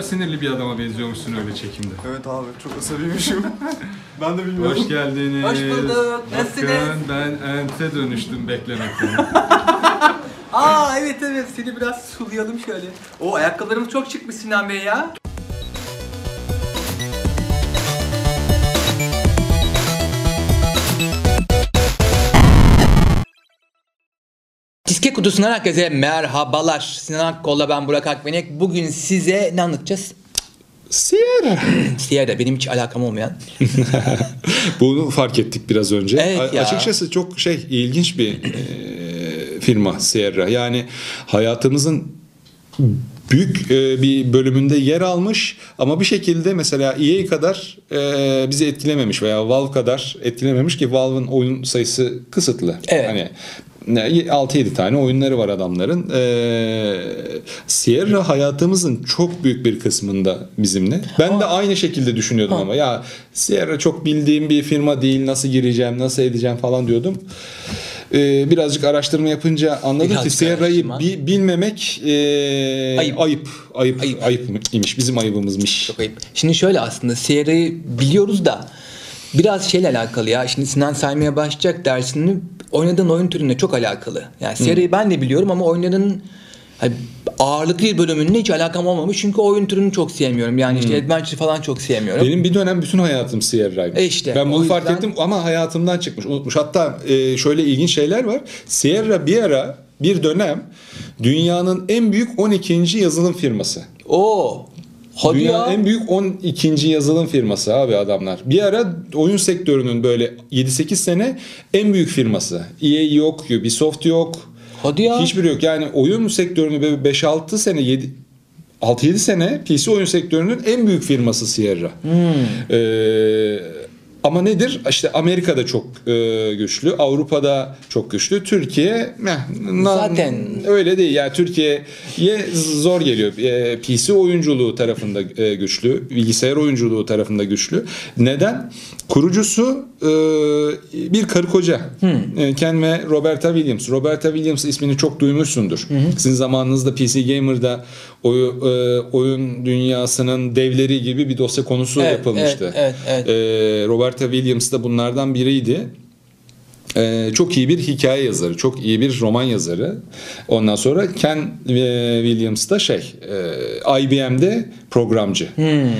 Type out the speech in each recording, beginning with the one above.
kadar sinirli bir adama benziyormuşsun öyle çekimde. Evet abi çok asabiymişim. ben de bilmiyorum. Hoş geldiniz. Hoş bulduk. Nasılsınız? Bakın ben ente dönüştüm beklemekten. Aa evet evet seni biraz sulayalım şöyle. O ayakkabılarımız çok çıkmış Sinan Bey ya. Diske kutusundan herkese merhabalar. Sinan Akkol'la ben Burak Akbenek. Bugün size ne anlatacağız? Sierra. Sierra benim hiç alakam olmayan. Bunu fark ettik biraz önce. Evet ya. Açıkçası çok şey ilginç bir e, firma Sierra. Yani hayatımızın büyük e, bir bölümünde yer almış ama bir şekilde mesela EA kadar e, bizi etkilememiş veya Valve kadar etkilememiş ki Valve'ın oyun sayısı kısıtlı. Evet. Hani 6-7 tane oyunları var adamların. Ee, Sierra hayatımızın çok büyük bir kısmında bizimle. Ben de aynı şekilde düşünüyordum ama ya Sierra çok bildiğim bir firma değil. Nasıl gireceğim, nasıl edeceğim falan diyordum. Ee, birazcık araştırma yapınca anladım ki Birazcık Sierra'yı araştırma. bi- bilmemek e, Ayıp. ayıp. Ayıp, ayıp, Ayıp. imiş. Bizim ayıbımızmış. Çok ayıp. Şimdi şöyle aslında Sierra'yı biliyoruz da biraz şeyle alakalı ya. Şimdi Sinan saymaya başlayacak dersini oynadığın oyun türüne çok alakalı. Yani Sierra'yı ben de biliyorum ama oynadığın hani ağırlıklı bir bölümünle hiç alakam olmamış. Çünkü oyun türünü çok sevmiyorum. Yani işte adventure falan çok sevmiyorum. Benim bir dönem bütün hayatım Sierra'ymış. E işte, ben bunu fark yüzden- ettim ama hayatımdan çıkmış, unutmuş. Hatta e, şöyle ilginç şeyler var. Sierra bir ara, bir dönem dünyanın en büyük 12. yazılım firması. Oo. Hadi Dünyanın ya. en büyük 12. yazılım firması abi adamlar. Bir ara oyun sektörünün böyle 7-8 sene en büyük firması. EA yok, Ubisoft yok. Hadi ya. Hiçbiri yok. Yani oyun sektörünü böyle 5-6 sene 7 6-7 sene PC oyun sektörünün en büyük firması Sierra. Hmm. Ee, ama nedir? İşte Amerika'da çok e, güçlü, Avrupa'da çok güçlü. Türkiye meh, Zaten. öyle değil. Yani Türkiye'ye zor geliyor. E, PC oyunculuğu tarafında e, güçlü, bilgisayar oyunculuğu tarafında güçlü. Neden? Kurucusu e, bir karı koca. E, Ken ve Roberta Williams. Roberta Williams ismini çok duymuşsundur. Sizin zamanınızda PC Gamer'da oyu, e, oyun dünyasının devleri gibi bir dosya konusu Evet, yapılmıştı. evet, evet, evet. E, Roberta Williams da bunlardan biriydi. Ee, çok iyi bir hikaye yazarı, çok iyi bir roman yazarı. Ondan sonra Ken e, Williams da şey, e, IBM'de programcı. Ee,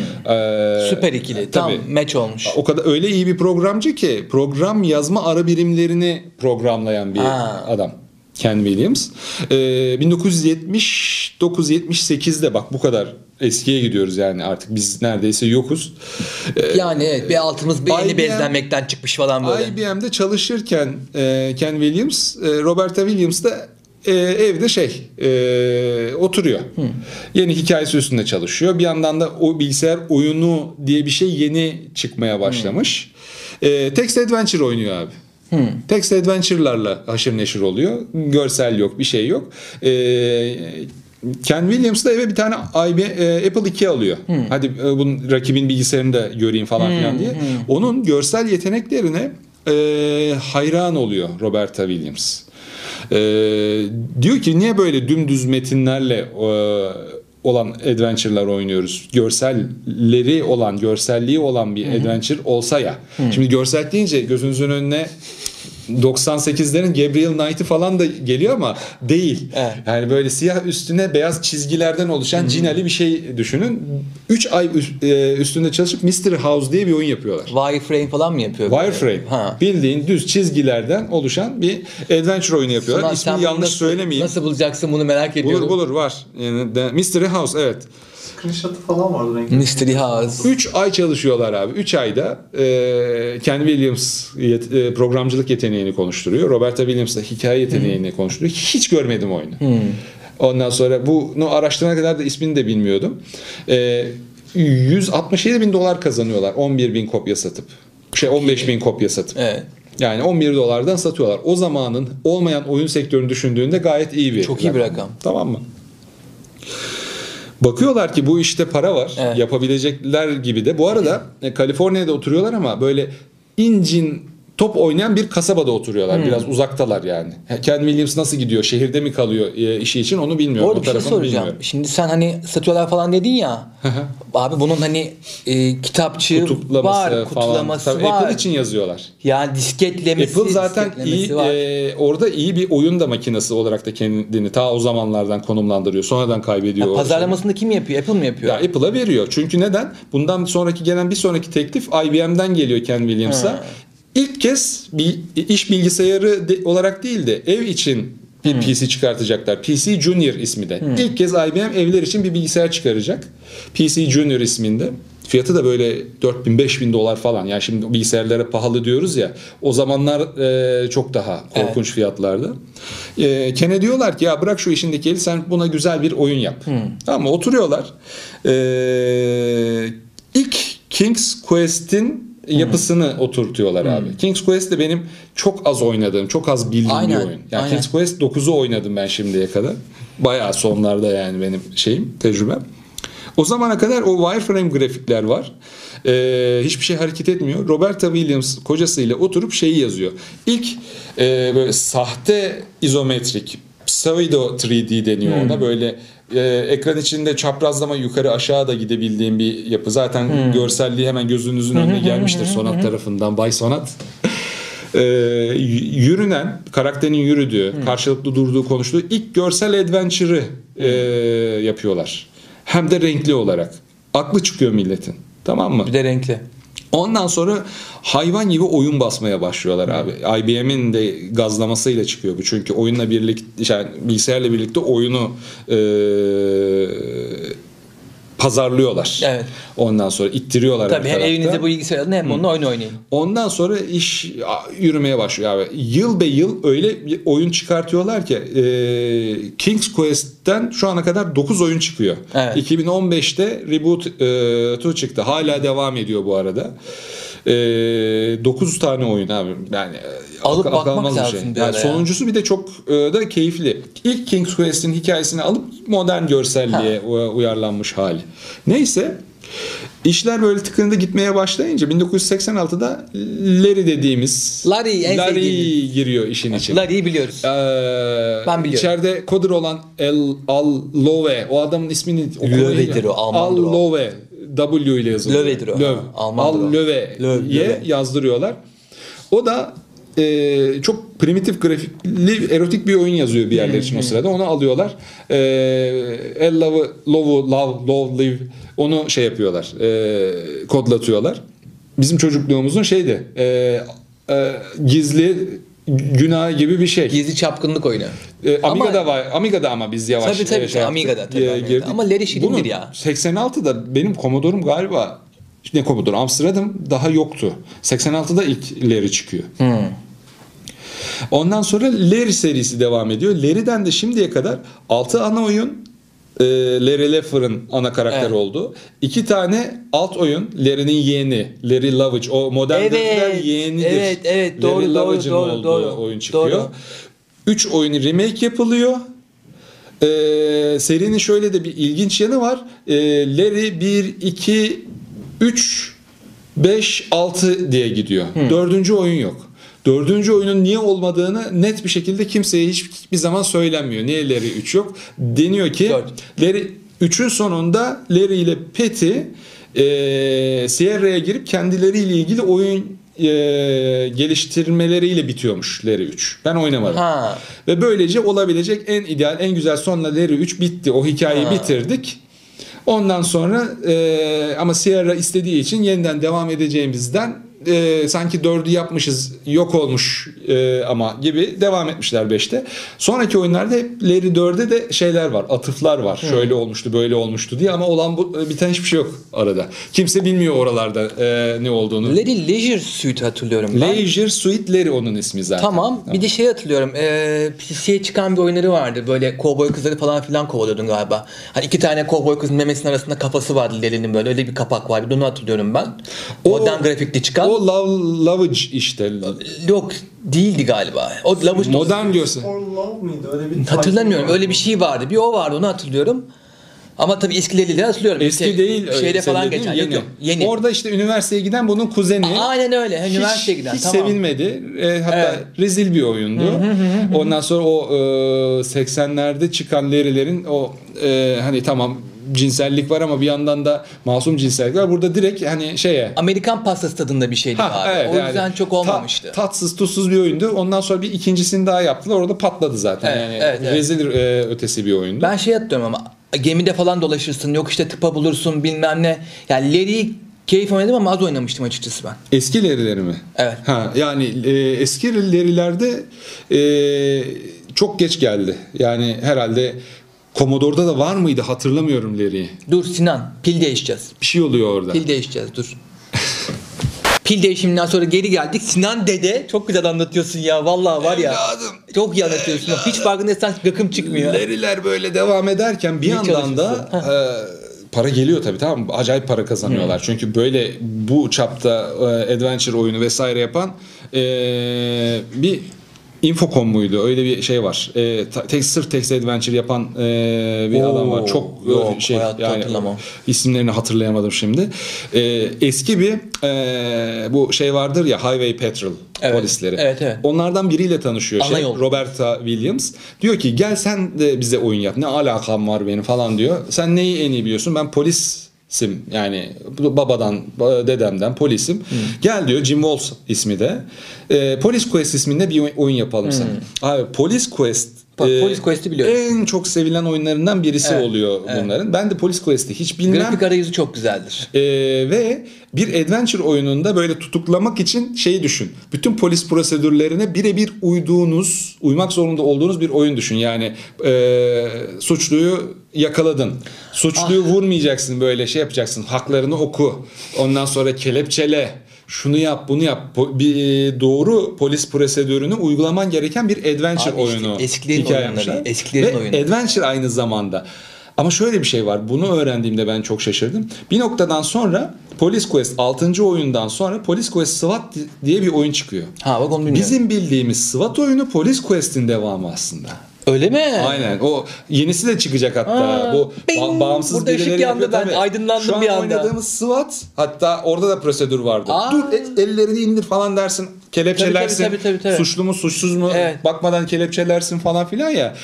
Süper ikili. Tam tabii. match olmuş. O kadar öyle iyi bir programcı ki program yazma ara birimlerini programlayan bir Ha. adam. Ken Williams. Ee, 1979-78'de bak bu kadar eskiye gidiyoruz yani artık biz neredeyse yokuz. Yani evet bir altımız bir yeni IBM bezlenmekten çıkmış falan böyle. IBM'de çalışırken e, Ken Williams, e, Roberta Williams da e, evde şey e, oturuyor. Yeni hikayesi üstünde çalışıyor. Bir yandan da o bilgisayar oyunu diye bir şey yeni çıkmaya başlamış. E, text adventure oynuyor abi. Text adventure'larla haşır neşir oluyor. Görsel yok, bir şey yok. E, Ken Williams da eve bir tane IBM, e, Apple 2 alıyor. Hadi e, bunun rakibin bilgisayarını da göreyim falan filan diye. Onun görsel yeteneklerine e, hayran oluyor Roberta Williams. E, diyor ki niye böyle dümdüz metinlerle e, olan adventure'lar oynuyoruz. Görselleri olan, görselliği olan bir adventure olsa ya. Şimdi görsel deyince gözünüzün önüne 98'lerin Gabriel Knight'ı falan da geliyor ama değil. Evet. Yani böyle siyah üstüne beyaz çizgilerden oluşan cinali bir şey düşünün. 3 ay e, üstünde çalışıp Mystery House diye bir oyun yapıyorlar. Wireframe falan mı yapıyor? Wireframe. Ha. Bildiğin düz çizgilerden oluşan bir adventure oyunu yapıyorlar. Ulan İsmini yanlış nasıl- söylemeyeyim. Nasıl bulacaksın bunu merak ediyorum. Bulur bulur var. Yani Mystery House evet. Screenshot'ı falan vardı renkli. Mystery House. 3 ay çalışıyorlar abi. 3 ayda e, Ken Williams yet- e, programcılık yeteneğini konuşturuyor. Roberta Williams da hikaye yeteneğini konuşturuyor. Hiç görmedim oyunu. Ondan sonra bunu araştırana kadar da ismini de bilmiyordum. E, 167 bin dolar kazanıyorlar 11 bin kopya satıp. Şey 15 bin kopya satıp. Evet. Yani 11 dolardan satıyorlar. O zamanın olmayan oyun sektörünü düşündüğünde gayet iyi bir Çok iyi bir rakam. Tamam mı? Bakıyorlar ki bu işte para var. Evet. Yapabilecekler gibi de. Bu arada e, Kaliforniya'da oturuyorlar ama böyle incin top oynayan bir kasabada oturuyorlar. Biraz uzaktalar yani. Ken Williams nasıl gidiyor? Şehirde mi kalıyor e, işi için onu bilmiyorum. Orada bir şey soracağım. bilmiyorum. Şimdi sen hani satıyorlar falan dedin ya. abi bunun hani e, kitapçığı Kutlaması var, falan. kutlaması Tabii var. Apple için yazıyorlar. Yani disketlemesi, Apple zaten disketlemesi iyi var. e, orada iyi bir oyun da makinesi olarak da kendini ta o zamanlardan konumlandırıyor. Sonradan kaybediyor. Ya o pazarlamasını kim yapıyor? Apple mi yapıyor? Ya Apple'a veriyor. Çünkü neden? Bundan sonraki gelen bir sonraki teklif IBM'den geliyor Ken Williams'a. İlk kez bir iş bilgisayarı de- olarak değil de ev için bir PC çıkartacaklar. PC Junior ismi de. İlk kez IBM evler için bir bilgisayar çıkaracak. PC Junior isminde. Fiyatı da böyle 4000 5000 dolar falan. Yani şimdi bilgisayarlara pahalı diyoruz ya. O zamanlar e, çok daha korkunç fiyatlardı. E, Ken'e diyorlar ki ya bırak şu işindeki eli sen buna güzel bir oyun yap. Ama oturuyorlar. E, ilk King's Quest'in yapısını oturtuyorlar abi. King's Quest de benim çok az oynadığım, çok az bildiğim Aynen, bir oyun. Yani aynen. King's Quest 9'u oynadım ben şimdiye kadar. Bayağı sonlarda yani benim şeyim, tecrübem. O zamana kadar o wireframe grafikler var. Ee, hiçbir şey hareket etmiyor. Roberta Williams kocasıyla oturup şeyi yazıyor. İlk e, böyle sahte izometrik pseudo 3D deniyor ona. Böyle e, ekran içinde çaprazlama yukarı aşağı da gidebildiğim bir yapı. Zaten görselliği hemen gözünüzün önüne gelmiştir Sonat tarafından. Bay Sonat. Y- yürünen, karakterin yürüdüğü, karşılıklı durduğu, konuştuğu ilk görsel adventure'ı e, yapıyorlar. Hem de renkli olarak. Aklı çıkıyor milletin. Tamam mı? Bir de renkli. Ondan sonra hayvan gibi oyun basmaya başlıyorlar abi. IBM'in de gazlamasıyla çıkıyor bu. Çünkü oyunla birlikte yani bilgisayarla birlikte oyunu e, pazarlıyorlar. Evet. Ondan sonra ittiriyorlar. Tabii her hem evinizde bu bilgisayar alın hem onunla oyun oynayın. Ondan sonra iş yürümeye başlıyor abi. Yıl be yıl öyle bir oyun çıkartıyorlar ki e, King's Quest'ten şu ana kadar 9 oyun çıkıyor. Evet. 2015'te Reboot e, 2 çıktı. Hala devam ediyor bu arada. E, 9 tane oyun abi. Yani e, Alıp akıl- bakmak bir lazım bir Yani sonuncusu bir de çok e, da keyifli. İlk King's Quest'in hikayesini alıp modern görselliğe u- uyarlanmış hali. Neyse İşler böyle tıkırında gitmeye başlayınca 1986'da Larry dediğimiz Larry, en Larry sevdiğimiz. giriyor işin içine. Larry'i biliyoruz. Ee, Ben biliyorum. İçeride coder olan El Al Love. O adamın ismini Löve'dir o, Almandır o. W ile yazılıyor. Löve'dir o. Löv. Almandır Al diye Löve. yazdırıyorlar. O da e, çok primitif grafikli erotik bir oyun yazıyor bir yerler için o sırada. Onu alıyorlar. E, El Love, Love, Love, Love, Live onu şey yapıyorlar. E, kodlatıyorlar. Bizim çocukluğumuzun şeydi. E, e, gizli günah gibi bir şey. Gizli çapkınlık oyunu. E, Amiga'da Ama- var. Amiga'da ama biz yavaş Tabii, tabii, e, şey Amiga'da, tabii, e, Amiga'da. Ama Larry şirindir Bunun ya. 86'da benim Commodore'um galiba ne Commodore Amsterdam daha yoktu. 86'da ilk Larry çıkıyor. Hmm. Ondan sonra Larry serisi devam ediyor. Larry'den de şimdiye kadar 6 ana oyun e, Larry Leffer'ın ana karakter Evet. oldu. İki tane alt oyun Larry'nin yeğeni Larry Lovage o modern Evet, yeğenidir. evet, evet, doğru, Larry doğru, Lovage'ın doğru, olduğu doğru. oyun çıkıyor. Doğru. 3 oyunu remake yapılıyor. Ee, serinin şöyle de bir ilginç yanı var. Ee, Larry 1, 2, 3, 5, 6 diye gidiyor. Dördüncü oyun yok. Dördüncü oyunun niye olmadığını net bir şekilde kimseye hiçbir zaman söylenmiyor. Niye Larry 3 yok? Deniyor ki Dört. Larry 3'ün sonunda Larry ile Patty e, Sierra'ya girip kendileriyle ilgili oyun e, geliştirmeleriyle bitiyormuş Larry 3. Ben oynamadım. Ha. Ve böylece olabilecek en ideal, en güzel sonla Larry 3 bitti. O hikayeyi Ha. bitirdik. Ondan sonra e, ama Sierra istediği için yeniden devam edeceğimizden e, sanki dördü yapmışız yok olmuş e, ama gibi devam etmişler 5'te. Sonraki oyunlarda hep Larry 4'e de şeyler var atıflar var. Şöyle olmuştu böyle olmuştu diye ama olan bu biten hiçbir şey yok arada. Kimse bilmiyor oralarda e, ne olduğunu. Larry Leisure Suite hatırlıyorum ben. Leisure Suite Larry onun ismi zaten. Tamam. Bir de şey hatırlıyorum. Eee PC'ye çıkan bir oyunları vardı. Böyle kovboy kızları falan filan kovalıyordun galiba. Hani iki tane kovboy kızın memesinin arasında kafası vardı Larry'nin böyle. Öyle bir kapak vardı. Onu hatırlıyorum ben. O- Modern grafikli çıkan. O Love, Lovage işte. Yok değildi galiba. O Lavuş Modern görsel. For Love mıydı? Öyle bir Hatırlamıyorum. Öyle bir şey vardı. Bir o vardı onu hatırlıyorum. Ama tabii eskileri hatırlıyorum. Eski İşte değil. Şeyde öyle falan geçen. Yok yeni. yok. Yeni. Orada işte üniversiteye giden bunun kuzeni. Aynen öyle. Hiç- Üniversiteye giden. Hiç tamam. sevilmedi. E, hatta Evet. rezil bir oyundu. Ondan sonra o e, 80'lerde çıkan Larry'lerin o e, hani tamam cinsellik var ama bir yandan da masum cinsellik var. Burada direkt hani şeye Amerikan pastası tadında bir şeydi Ha, abi. evet, o yüzden yani çok ta- olmamıştı. tatsız tuzsuz bir oyundu. Ondan sonra bir ikincisini daha yaptılar. Orada patladı zaten. Evet, yani evet, evet. rezil e, ötesi bir oyundu. Ben şey hatırlıyorum ama gemide falan dolaşırsın. Yok işte tıpa bulursun bilmem ne. Yani Larry'i keyif oynadım ama az oynamıştım açıkçası ben. Eski Larry'leri mi? Evet. Ha yani e, eski Larry'lerde e, çok geç geldi. Yani herhalde Commodore'da da var mıydı hatırlamıyorum Larry'i. Dur Sinan pil değişeceğiz. Bir şey oluyor orada. Pil değişeceğiz dur. Pil değişiminden sonra geri geldik. Sinan dede çok güzel anlatıyorsun ya. Vallahi var ya. Evladım, Çok iyi anlatıyorsun. Hiç farkındaysan gıkım çıkmıyor. Larry'ler böyle devam ederken bir İyi yandan da e, para geliyor tabii tamam mı? Acayip para kazanıyorlar. Çünkü böyle bu çapta e, adventure oyunu vesaire yapan e, bir Infocom muydu? Öyle bir şey var. E, tek, sırf text adventure yapan e, bir Oo, adam var. Çok yok, şey yani hatırlamam. isimlerini hatırlayamadım şimdi. E, eski bir e, bu şey vardır ya Highway Patrol Evet, polisleri. evet, evet. Onlardan biriyle tanışıyor Ana şey. yol. Roberta Williams. Diyor ki gel sen de bize oyun yap. Ne alakam var benim falan diyor. Sen neyi en iyi biliyorsun? Ben polisim. Yani babadan, dedemden polisim. Gel diyor Jim Walls ismi de. Ee, Police Quest isminde bir oyun yapalım sana. Abi Police Quest Bak, e, Police Quest'i biliyorum. En çok sevilen oyunlarından birisi Evet, oluyor evet. bunların. Ben de Police Quest'i hiç bilmem. Grafik arayüzü çok güzeldir. Ee, ve bir adventure oyununda böyle tutuklamak için şeyi düşün. Bütün polis prosedürlerine birebir uyduğunuz, uymak zorunda olduğunuz bir oyun düşün. Yani e, suçluyu yakaladın. Suçluyu vurmayacaksın böyle şey yapacaksın. Haklarını oku. Ondan sonra kelepçele. Şunu yap, bunu yap. Po- bir e, doğru polis prosedürünü uygulaman gereken bir adventure Abi işte oyunu. eskilerin oyunları, eskilerin Ve oyunları. Adventure aynı zamanda. Ama şöyle bir şey var. Bunu öğrendiğimde ben çok şaşırdım. Bir noktadan sonra Police Quest 6. oyundan sonra Police Quest SWAT diye bir oyun çıkıyor. Ha bak onu bilmiyorum. Bizim bildiğimiz SWAT oyunu Police Quest'in devamı aslında. Öyle mi? Aynen. O yenisi de çıkacak hatta. Aa, Bu bing! ba- bağımsız Burada ışık yandı, yapıyor ben tabii. aydınlandım Şu an bir anda. oynadığımız SWAT hatta orada da prosedür vardı. Aa. Dur e- ellerini indir falan dersin. Kelepçelersin. Tabii, tabii, tabii, tabii. Suçlu mu suçsuz mu Evet. bakmadan kelepçelersin falan filan ya.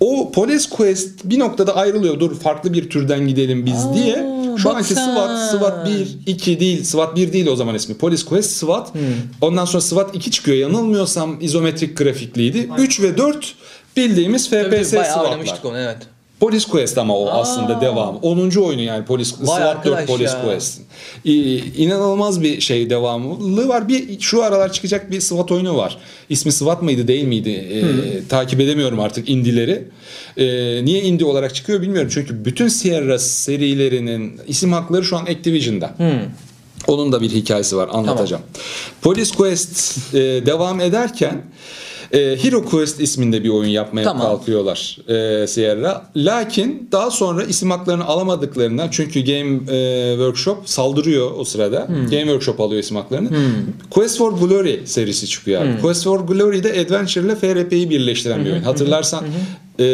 O Police Quest bir noktada ayrılıyor. Dur farklı bir türden gidelim biz Aa, diye. Şu bak anki. SWAT, SWAT 1, 2 değil. SWAT 1 değil o zaman ismi. Police Quest SWAT. Hmm. Ondan sonra SWAT 2 çıkıyor. Yanılmıyorsam izometrik grafikliydi. 3 ve 4 bildiğimiz Tabii, tabii, FPS bayağı SWAT'lar. oynamıştık onu evet. Police Quest ama o aslında devam. 10. oyunu yani Police SWAT 4 arkadaş Police ya. Quest. İ- inanılmaz bir şey devamlı var. Bir şu aralar çıkacak bir SWAT oyunu var. İsmi SWAT mıydı değil miydi? Ee, takip edemiyorum artık indileri. Ee, niye indie olarak çıkıyor bilmiyorum. Çünkü bütün Sierra serilerinin isim hakları şu an Activision'da. Onun da bir hikayesi var anlatacağım. Police Quest e, devam ederken e, Hero Quest isminde bir oyun yapmaya Tamam. kalkıyorlar e, Sierra. Lakin daha sonra isim haklarını alamadıklarından çünkü Game e, Workshop saldırıyor o sırada. Hmm. Game Workshop alıyor isim haklarını. Quest for Glory serisi çıkıyor Hmm. Quest for Glory'de Adventure ile FRP'yi birleştiren bir oyun. Hatırlarsan e,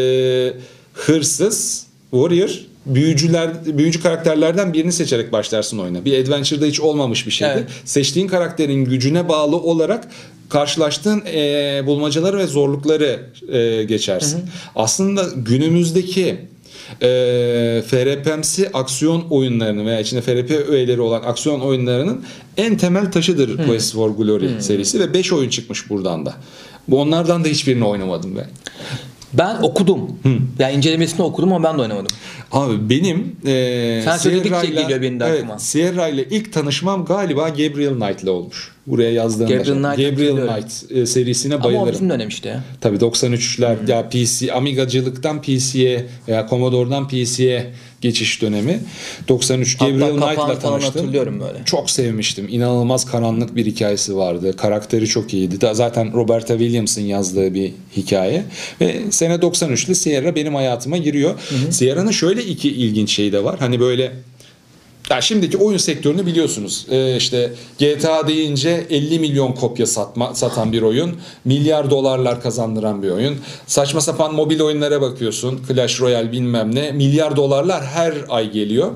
hırsız, warrior büyücüler büyücü karakterlerden birini seçerek başlarsın oyuna. Bir adventure'da hiç olmamış bir şeydi. Evet. Seçtiğin karakterin gücüne bağlı olarak karşılaştığın e, bulmacaları ve zorlukları e, geçersin. Aslında günümüzdeki e, FRP'msi aksiyon oyunlarını veya içinde FRP öğeleri olan aksiyon oyunlarının en temel taşıdır Quest for Glory serisi ve 5 oyun çıkmış buradan da. Bu onlardan da hiçbirini oynamadım ben. Ben okudum. Yani incelemesini okudum ama ben de oynamadım. Abi benim e, Sen söyledikçe Sierra'yla- geliyor benim de evet, aklıma. Sierra ile ilk tanışmam galiba Gabriel Knight ile olmuş. Buraya yazdığımda. Gabriel Knight Gabriel. Knight e, serisine Ama o bayılırım. bizim dönem işte. Tabii 93'ler ya PC Amigacılıktan PC'ye veya Commodore'dan PC'ye geçiş dönemi. 93 Hatta Gabriel Knight'la tanıştım. hatırlıyorum böyle. Çok sevmiştim. İnanılmaz karanlık bir hikayesi vardı. Karakteri çok iyiydi. Da zaten Roberta Williams'ın yazdığı bir hikaye. Ve sene 93'lü Sierra benim hayatıma giriyor. Sierra'nın şöyle iki ilginç şeyi de var. Hani böyle Ya şimdiki oyun sektörünü biliyorsunuz. Ee, işte GTA deyince 50 milyon kopya satma, satan bir oyun. Milyar dolarlar kazandıran bir oyun. Saçma sapan mobil oyunlara bakıyorsun. Clash Royale bilmem ne. Milyar dolarlar her ay geliyor.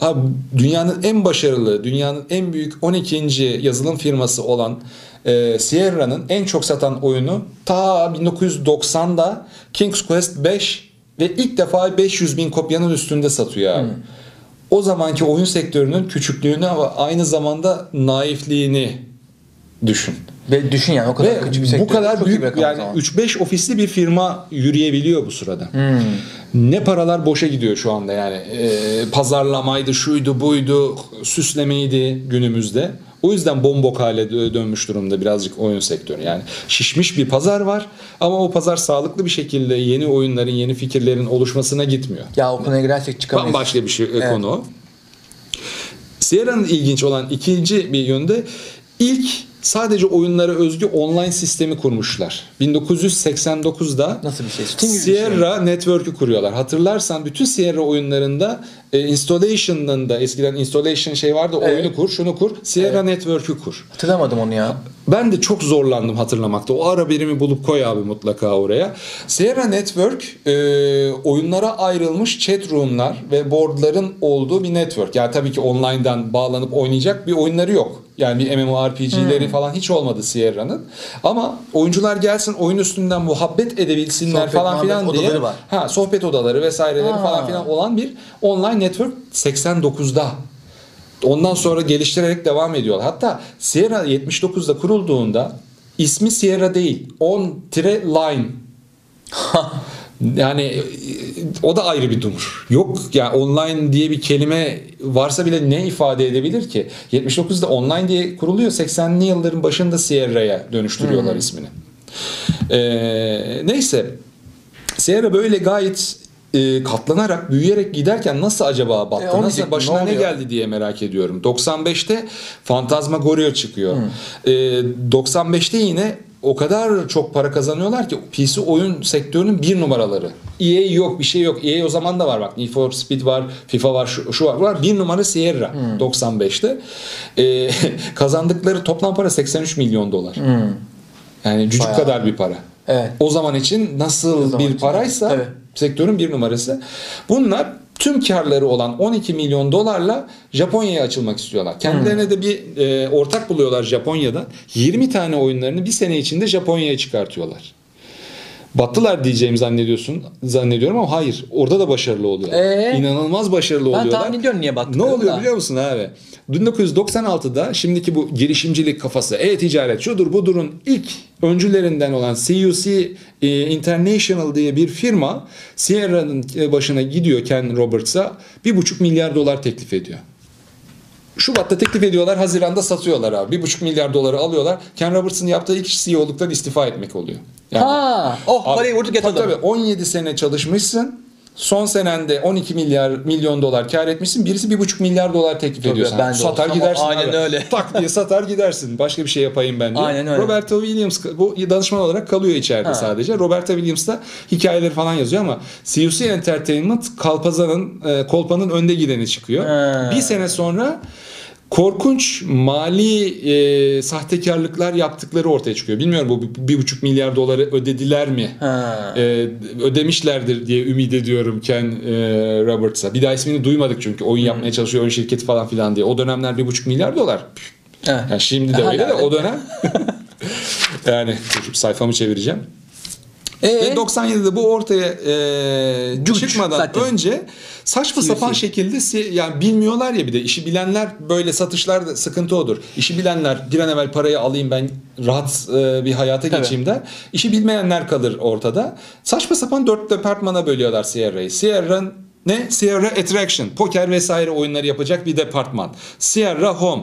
Ha, dünyanın en başarılı, dünyanın en büyük 12. yazılım firması olan e, Sierra'nın en çok satan oyunu ta 1990'da King's Quest 5 ve ilk defa 500 bin kopyanın üstünde satıyor abi. O zamanki oyun sektörünün küçüklüğünü ama aynı zamanda naifliğini düşün. Ve düşün yani o kadar Ve küçük bir sektör. bu kadar büyük yani zaman. 3-5 ofisli bir firma yürüyebiliyor bu sırada. Ne paralar boşa gidiyor şu anda yani. Ee, pazarlamaydı, şuydu, buydu, süslemeydi günümüzde. O yüzden bombok hale dö- dönmüş durumda birazcık oyun sektörü. Yani şişmiş bir pazar var ama o pazar sağlıklı bir şekilde yeni oyunların, yeni fikirlerin oluşmasına gitmiyor. Ya o konuya girersek çıkamayız. Bambaşka bir şey e, konu o. Sierra'nın ilginç olan ikinci bir yönde ilk sadece oyunlara özgü online sistemi kurmuşlar. 1989'da Nasıl bir şey? Steam bir şey? Sierra Network'ü kuruyorlar. Hatırlarsan bütün Sierra oyunlarında e, installation'ında eskiden installation şey vardı Evet. oyunu kur, şunu kur. Sierra Network'ü kur. Hatırlamadım onu ya. Ben de çok zorlandım hatırlamakta. O ara birimi bulup koy abi mutlaka oraya. Sierra Network e, oyunlara ayrılmış chat room'lar ve boardların olduğu bir network. Yani tabii ki online'dan bağlanıp oynayacak bir oyunları yok. Yani bir MMORPG'leri Hmm. falan hiç olmadı Sierra'nın. Ama oyuncular gelsin oyun üstünden muhabbet edebilsinler Sohbet, falan filan diye. var. Ha, sohbet odaları vesaireleri Ha. falan filan olan bir online network 89'da. Ondan sonra geliştirerek devam ediyorlar. Hatta Sierra 79'da kurulduğunda ismi Sierra değil. On-line. yani e, o da ayrı bir dumur. Yok yani online diye bir kelime varsa bile ne ifade edebilir ki? 79'da online diye kuruluyor. 80'li yılların başında Sierra'ya dönüştürüyorlar ismini. Ee, neyse Sierra böyle gayet e, katlanarak, büyüyerek giderken nasıl acaba battı? E, nasıl başına ne ne, geldi diye merak ediyorum. 95'te Phantasmagoria çıkıyor. E, 95'te yine o kadar çok para kazanıyorlar ki PC oyun sektörünün bir numaraları. EA yok bir şey yok. EA o zaman da var bak. Need for Speed var, FIFA var, şu, şu var. Var. Bir numara Sierra 95'te. E, kazandıkları toplam para 83 milyon dolar. Yani cücük Bayağı. kadar bir para. Evet. O zaman için nasıl zaman bir paraysa tabii. Sektörün bir numarası. Bunlar tüm karları olan 12 milyon dolarla Japonya'ya açılmak istiyorlar. Kendilerine Hmm. de bir e, ortak buluyorlar Japonya'dan. 20 tane oyunlarını bir sene içinde Japonya'ya çıkartıyorlar. Battılar diyeceğimi zannediyorsun zannediyorum ama hayır. Orada da başarılı oluyor. Ee? İnanılmaz başarılı Ben oluyorlar. tahmin ediyorum niye Ne battıklarını oluyor da. biliyor musun abi? 1996'da şimdiki bu girişimcilik kafası, e-ticaret şudur budurun ilk öncülerinden olan CUC e, International diye bir firma Sierra'nın e, başına gidiyor Ken Roberts'a 1,5 milyar dolar teklif ediyor. Şubat'ta teklif ediyorlar, Haziran'da satıyorlar abi. 1,5 milyar doları alıyorlar. Ken Roberts'ın yaptığı ilk iş CEO'luktan istifa etmek oluyor. Yani- Ha, oh parayı vurduk yatırdım. tabii 17 sene çalışmışsın. Son senende 12 milyar milyon dolar kar etmişsin. Birisi 1,5 milyar dolar teklif Tabii, ediyor sana. ben Satar olsam gidersin aynen abi. öyle. Tak diye satar gidersin. Başka bir şey yapayım ben diye. Aynen öyle. Roberto Williams bu danışman olarak kalıyor içeride Ha. sadece. Roberto Williams da hikayeleri falan yazıyor ama CUC Entertainment Kalpazan'ın e, Kolpa'nın önde gideni çıkıyor. Ha. Bir sene sonra korkunç mali e, sahtekarlıklar yaptıkları ortaya çıkıyor. Bilmiyorum bu bir- buçuk milyar doları ödediler mi? Ha. e, ödemişlerdir diye ümit ediyorum Ken e, Roberts'a. Bir daha ismini duymadık çünkü oyun yapmaya çalışıyor oyun şirketi falan filan diye. O dönemler bir buçuk milyar dolar. Yani şimdi de Hala öyle de o dönem. yani dur, sayfamı çevireceğim. Ee, Ve 97'de bu ortaya e, Cuç çıkmadan zaten. önce saçma sapan CUC. şekilde yani bilmiyorlar ya bir de işi bilenler böyle satışlarda sıkıntı odur. İşi bilenler bir an evvel parayı alayım ben rahat e, bir hayata Tabii. geçeyim der. İşi bilmeyenler kalır ortada. Saçma sapan dört departmana bölüyorlar Sierra'yı. Sierra ne? Sierra Attraction, poker vesaire oyunları yapacak bir departman. Sierra Home,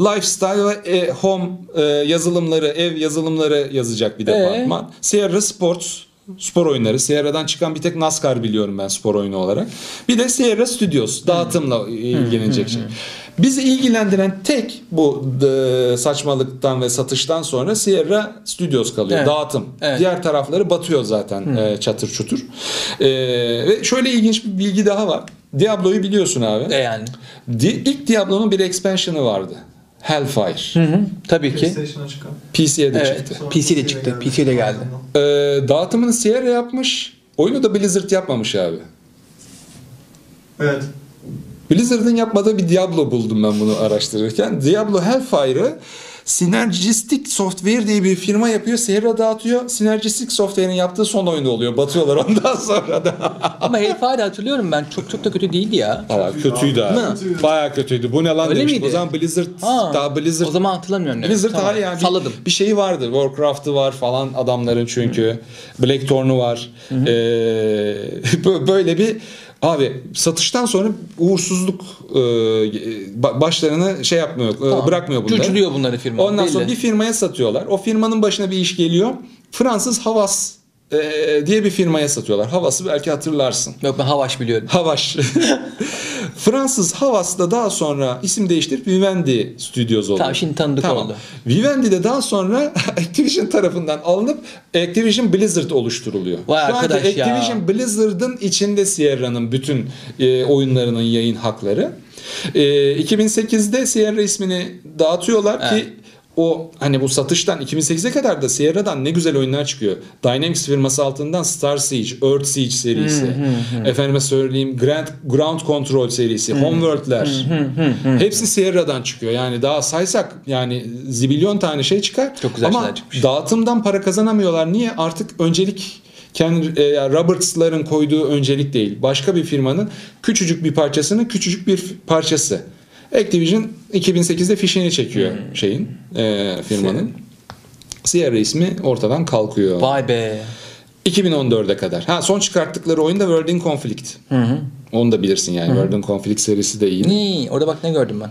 lifestyle ve e, home e, yazılımları, ev yazılımları yazacak bir Ee? departman. Sierra Sports, spor oyunları. Sierra'dan çıkan bir tek NASCAR biliyorum ben spor oyunu olarak. Bir de Sierra Studios, dağıtımla ilgilenecek şey. Bizi ilgilendiren tek bu e, saçmalıktan ve satıştan sonra Sierra Studios kalıyor. Evet. Dağıtım. Evet. Diğer tarafları batıyor zaten e, çatır çutur. E, ve şöyle ilginç bir bilgi daha var. Diablo'yu biliyorsun abi. E yani. Di- ilk Diablo'nun bir expansion'ı vardı. Hellfire. Hı hı. Tabii ki. PC'ye de Evet. çıktı. Sonra PC'de çıktı, geldi. PC'de geldi. Ee, dağıtımını Sierra yapmış. Oyunu da Blizzard yapmamış abi. Evet. Blizzard'ın yapmadığı bir Diablo buldum ben bunu araştırırken. Diablo Hellfire'ı Synergistic Software diye bir firma yapıyor. Sierra dağıtıyor. Synergistic Software'in yaptığı son oyunu oluyor. Batıyorlar ondan sonra da. Ama Hellfire'ı hatırlıyorum ben. Çok çok da kötü değildi ya. Valla kötüydü abi. Kötüydü. Bayağı kötüydü. Bu ne lan Öyle demiştim. miydi? O zaman Blizzard Ha, daha Blizzard O zaman hatırlamıyorum. evet. Blizzard Tamam, yani bir, Salladım. bir şeyi vardı. Warcraft'ı var falan adamların çünkü. Blackthorn'u var. Ee, bö- böyle bir abi satıştan sonra uğursuzluk e, ba- başlarını şey yapmıyor, e, Tamam. bırakmıyor bunları. Curculuyor bunları firma. Ondan belli. sonra bir firmaya satıyorlar. O firmanın başına bir iş geliyor. Fransız Havas e, diye bir firmaya satıyorlar. Havas'ı belki hatırlarsın. Yok ben Havaş biliyorum. Havaş. Fransız Havas da daha sonra isim değiştirip Vivendi Studios oldu. Tamam, şimdi tanıdık oldu. Vivendi de daha sonra Activision tarafından alınıp Activision Blizzard oluşturuluyor. Vay Şu anki arkadaş ya. Activision Blizzard'ın içinde Sierra'nın bütün e, oyunlarının yayın hakları. E, 2008'de Sierra ismini dağıtıyorlar ki Evet. O hani bu satıştan 2008'e kadar da Sierra'dan ne güzel oyunlar çıkıyor. Dynamics firması altından Star Siege, Earth Siege serisi, efendime söyleyeyim Grand Ground Control serisi, Homeworld'ler. Hepsi Sierra'dan çıkıyor. Yani daha saysak yani zibilyon tane şey çıkar. Çok güzel Ama çıkmış. dağıtımdan para kazanamıyorlar. Niye? Artık öncelik kendi e, Roberts'ların koyduğu öncelik değil. Başka bir firmanın küçücük bir parçasının küçücük bir parçası. Activision 2008'de fişini çekiyor şeyin e, firmanın. Sierra ismi ortadan kalkıyor. Vay be. 2014'e kadar. Ha son çıkarttıkları oyun da World in Conflict. Onu da bilirsin yani. World in Conflict serisi de iyi. Nii, orada bak ne gördüm ben.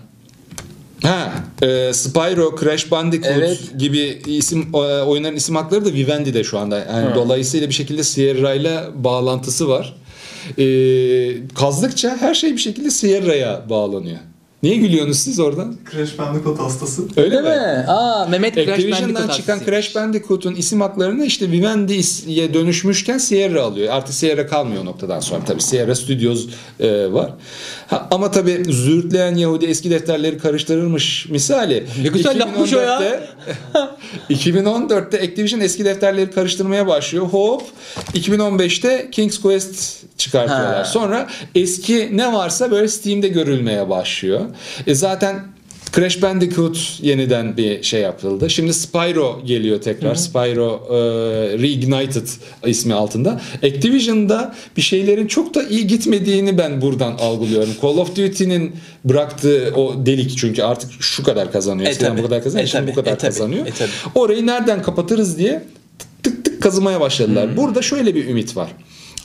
Ha, e, Spyro, Crash Bandicoot Evet. gibi isim e, oyunların isim hakları da Vivendi'de şu anda. Yani dolayısıyla bir şekilde Sierra ile bağlantısı var. E, kazdıkça her şey bir şekilde Sierra'ya bağlanıyor. Niye gülüyorsunuz siz oradan? Crash Bandicoot hastası. Öyle mi? Aa Mehmet Crash Activision'dan Bandicoot çıkan. Crash Bandicoot'un isim haklarını işte Vivendi'ye dönüşmüşken Sierra alıyor. Artık Sierra kalmıyor o noktadan sonra. Tabii Sierra Studios e, var. Ha, ama tabii zürtleyen Yahudi eski defterleri karıştırırmış misali. Ne güzel lafmış o ya. 2014'te 2014'te Activision eski defterleri karıştırmaya başlıyor. Hop 2015'te King's Quest çıkartıyorlar. Ha. Sonra eski ne varsa böyle Steam'de görülmeye başlıyor. E zaten Crash Bandicoot yeniden bir şey yapıldı. Şimdi Spyro geliyor tekrar. Spyro e, Reignited ismi altında. Activision'da bir şeylerin çok da iyi gitmediğini ben buradan algılıyorum. Call of Duty'nin bıraktığı o delik çünkü artık şu kadar kazanıyor. E Eskiden bu kadar kazanıyor. E şimdi bu kadar E tabii. kazanıyor. E tabii. Orayı nereden kapatırız diye tık tık kazımaya başladılar. Hmm. Burada şöyle bir ümit var.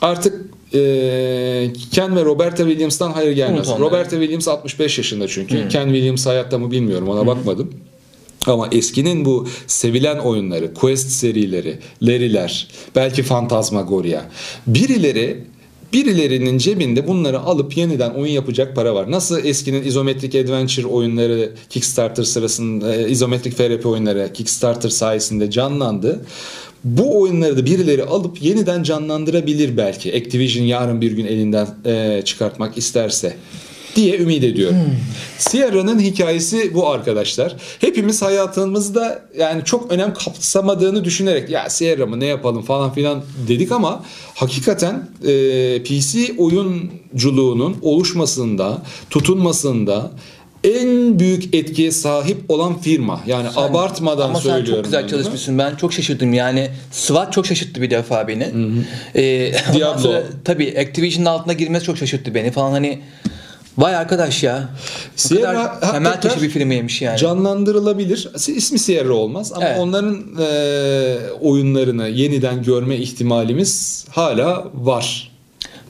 Artık e, Ken ve Roberta Williams'tan hayır gelmez. Unut onları. Roberta Williams 65 yaşında çünkü. Hmm. Ken Williams hayatta mı bilmiyorum ona bakmadım. Ama eskinin bu sevilen oyunları, Quest serileri, Larry'ler, belki Phantasmagoria. Birileri birilerinin cebinde bunları alıp yeniden oyun yapacak para var. Nasıl eskinin izometrik adventure oyunları Kickstarter sırasında e, izometrik FRP oyunları Kickstarter sayesinde canlandı. Bu oyunları da birileri alıp yeniden canlandırabilir belki. Activision yarın bir gün elinden e, çıkartmak isterse diye ümit ediyorum. Sierra'nın hikayesi bu arkadaşlar. Hepimiz hayatımızda yani çok önem kapsamadığını düşünerek ya Sierra mı ne yapalım falan filan dedik ama hakikaten e, PC oyunculuğunun oluşmasında, tutunmasında en büyük etkiye sahip olan firma. Yani abartmadan Ama sen söylüyorum. çok güzel bunu. çalışmışsın. Ben çok şaşırdım yani. SWAT çok şaşırttı bir defa beni. Ee, Diablo. sonra tabii Activision'ın altına girmesi çok şaşırttı beni falan hani. Vay arkadaş ya. Sierra temel taşı bir firmaymış yani. Canlandırılabilir. İsmi Sierra olmaz ama Evet. onların e, oyunlarını yeniden görme ihtimalimiz hala var.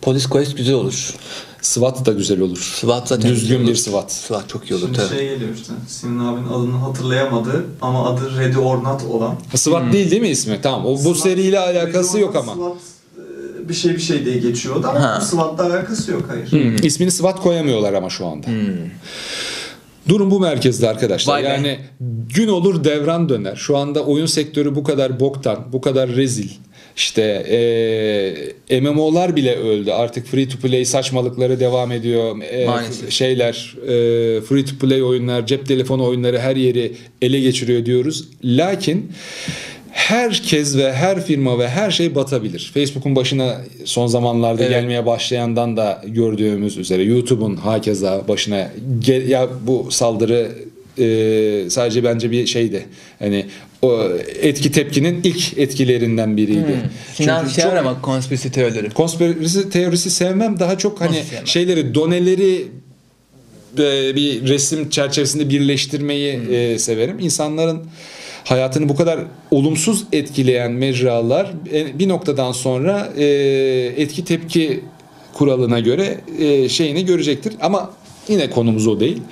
Police Quest güzel olur. SWAT da güzel olur. SWAT zaten Düzgün bir. SWAT. SWAT çok iyi olur Şimdi tabii. şey geliyor işte. Sinan abinin adını hatırlayamadı ama adı Ready or Not olan. SWAT değil değil mi ismi? Tamam. O bu SWAT- seriyle alakası yok ama. SWAT e, bir şey bir şey diye geçiyordu ama Ha. bu SWAT'la alakası yok hayır. Hmm, İsmini SWAT koyamıyorlar ama şu anda. Durum bu merkezde arkadaşlar. Vay be. yani gün olur devran döner. Şu anda oyun sektörü bu kadar boktan, bu kadar rezil. İşte e, MMO'lar bile öldü. Artık free to play saçmalıkları devam ediyor. E, Maalesef. şeyler e, free to play oyunlar, cep telefonu oyunları her yeri ele geçiriyor diyoruz. Lakin herkes ve her firma ve her şey batabilir. Facebook'un başına son zamanlarda Evet. gelmeye başlayandan da gördüğümüz üzere YouTube'un hakeza başına gel- ya bu saldırı e, sadece bence bir şeydi. Hani o etki tepkinin ilk etkilerinden biriydi. Sinan Çünkü çok- ama konspirasi teorileri. konspirasi teorisi sevmem daha çok hani Nasıl şeyleri doneleri e, bir resim çerçevesinde birleştirmeyi Hmm. e, severim. İnsanların hayatını bu kadar olumsuz etkileyen mecralar e, bir noktadan sonra e, etki tepki kuralına göre e, şeyini görecektir. Ama yine konumuz o değil.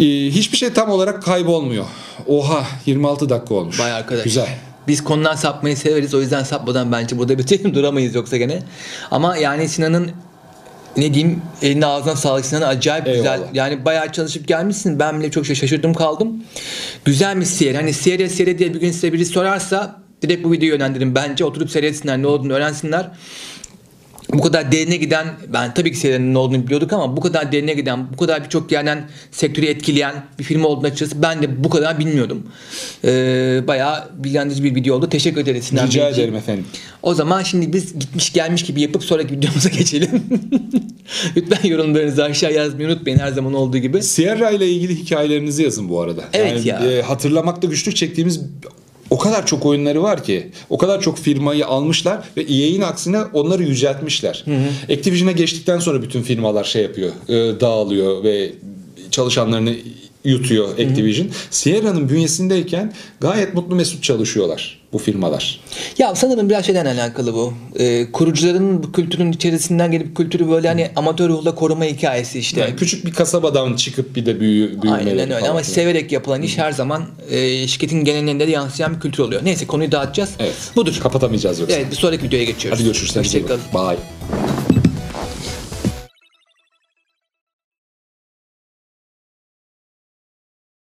E, hiçbir şey tam olarak kaybolmuyor. Oha 26 dakika olmuş. Vay arkadaş. Güzel. Biz konudan sapmayı severiz. O yüzden sapmadan bence burada bitirelim. Duramayız yoksa gene. Ama yani Sinan'ın ne diyeyim eline ağzına sağlık Sinan acayip güzel. Eyvallah. Yani bayağı çalışıp gelmişsin. Ben bile çok şaşırdım kaldım. Güzel bir seyir. Hani seyre seyre diye bir gün size biri sorarsa direkt bu videoyu yönlendirin. Bence oturup seyretsinler ne olduğunu öğrensinler. Bu kadar derine giden ben tabii ki serinin olduğunu biliyorduk ama bu kadar derine giden bu kadar birçok yerden sektörü etkileyen bir film olduğunu açıkçası ben de bu kadar bilmiyordum. Ee, bayağı bilgilendirici bir video oldu. Teşekkür ederiz Sinan Rica Beyciğim. ederim efendim. O zaman şimdi biz gitmiş gelmiş gibi yapıp sonraki videomuza geçelim. Lütfen yorumlarınızı aşağı yazmayı unutmayın her zaman olduğu gibi. Sierra ile ilgili hikayelerinizi yazın bu arada. Evet ya. e, hatırlamakta güçlük çektiğimiz o kadar çok oyunları var ki. O kadar çok firmayı almışlar ve EA'in aksine onları yüceltmişler. Activision'a geçtikten sonra bütün firmalar şey yapıyor, e, dağılıyor ve çalışanlarını yutuyor Activision. Sierra'nın bünyesindeyken gayet mutlu mesut çalışıyorlar bu firmalar. Ya sanırım biraz şeyden alakalı bu. Ee, kurucuların bu kültürün içerisinden gelip kültürü böyle hani amatör ruhla koruma hikayesi işte. Yani küçük bir kasabadan çıkıp bir de büyü, büyümeleri Aynen öyle falan ama severek yapılan iş her zaman e, şirketin genelinde de yansıyan bir kültür oluyor. Neyse konuyu dağıtacağız. Evet. Budur. Kapatamayacağız yoksa. Evet bir sonraki videoya geçiyoruz. Hadi görüşürüz. Hoşçakalın. Bye.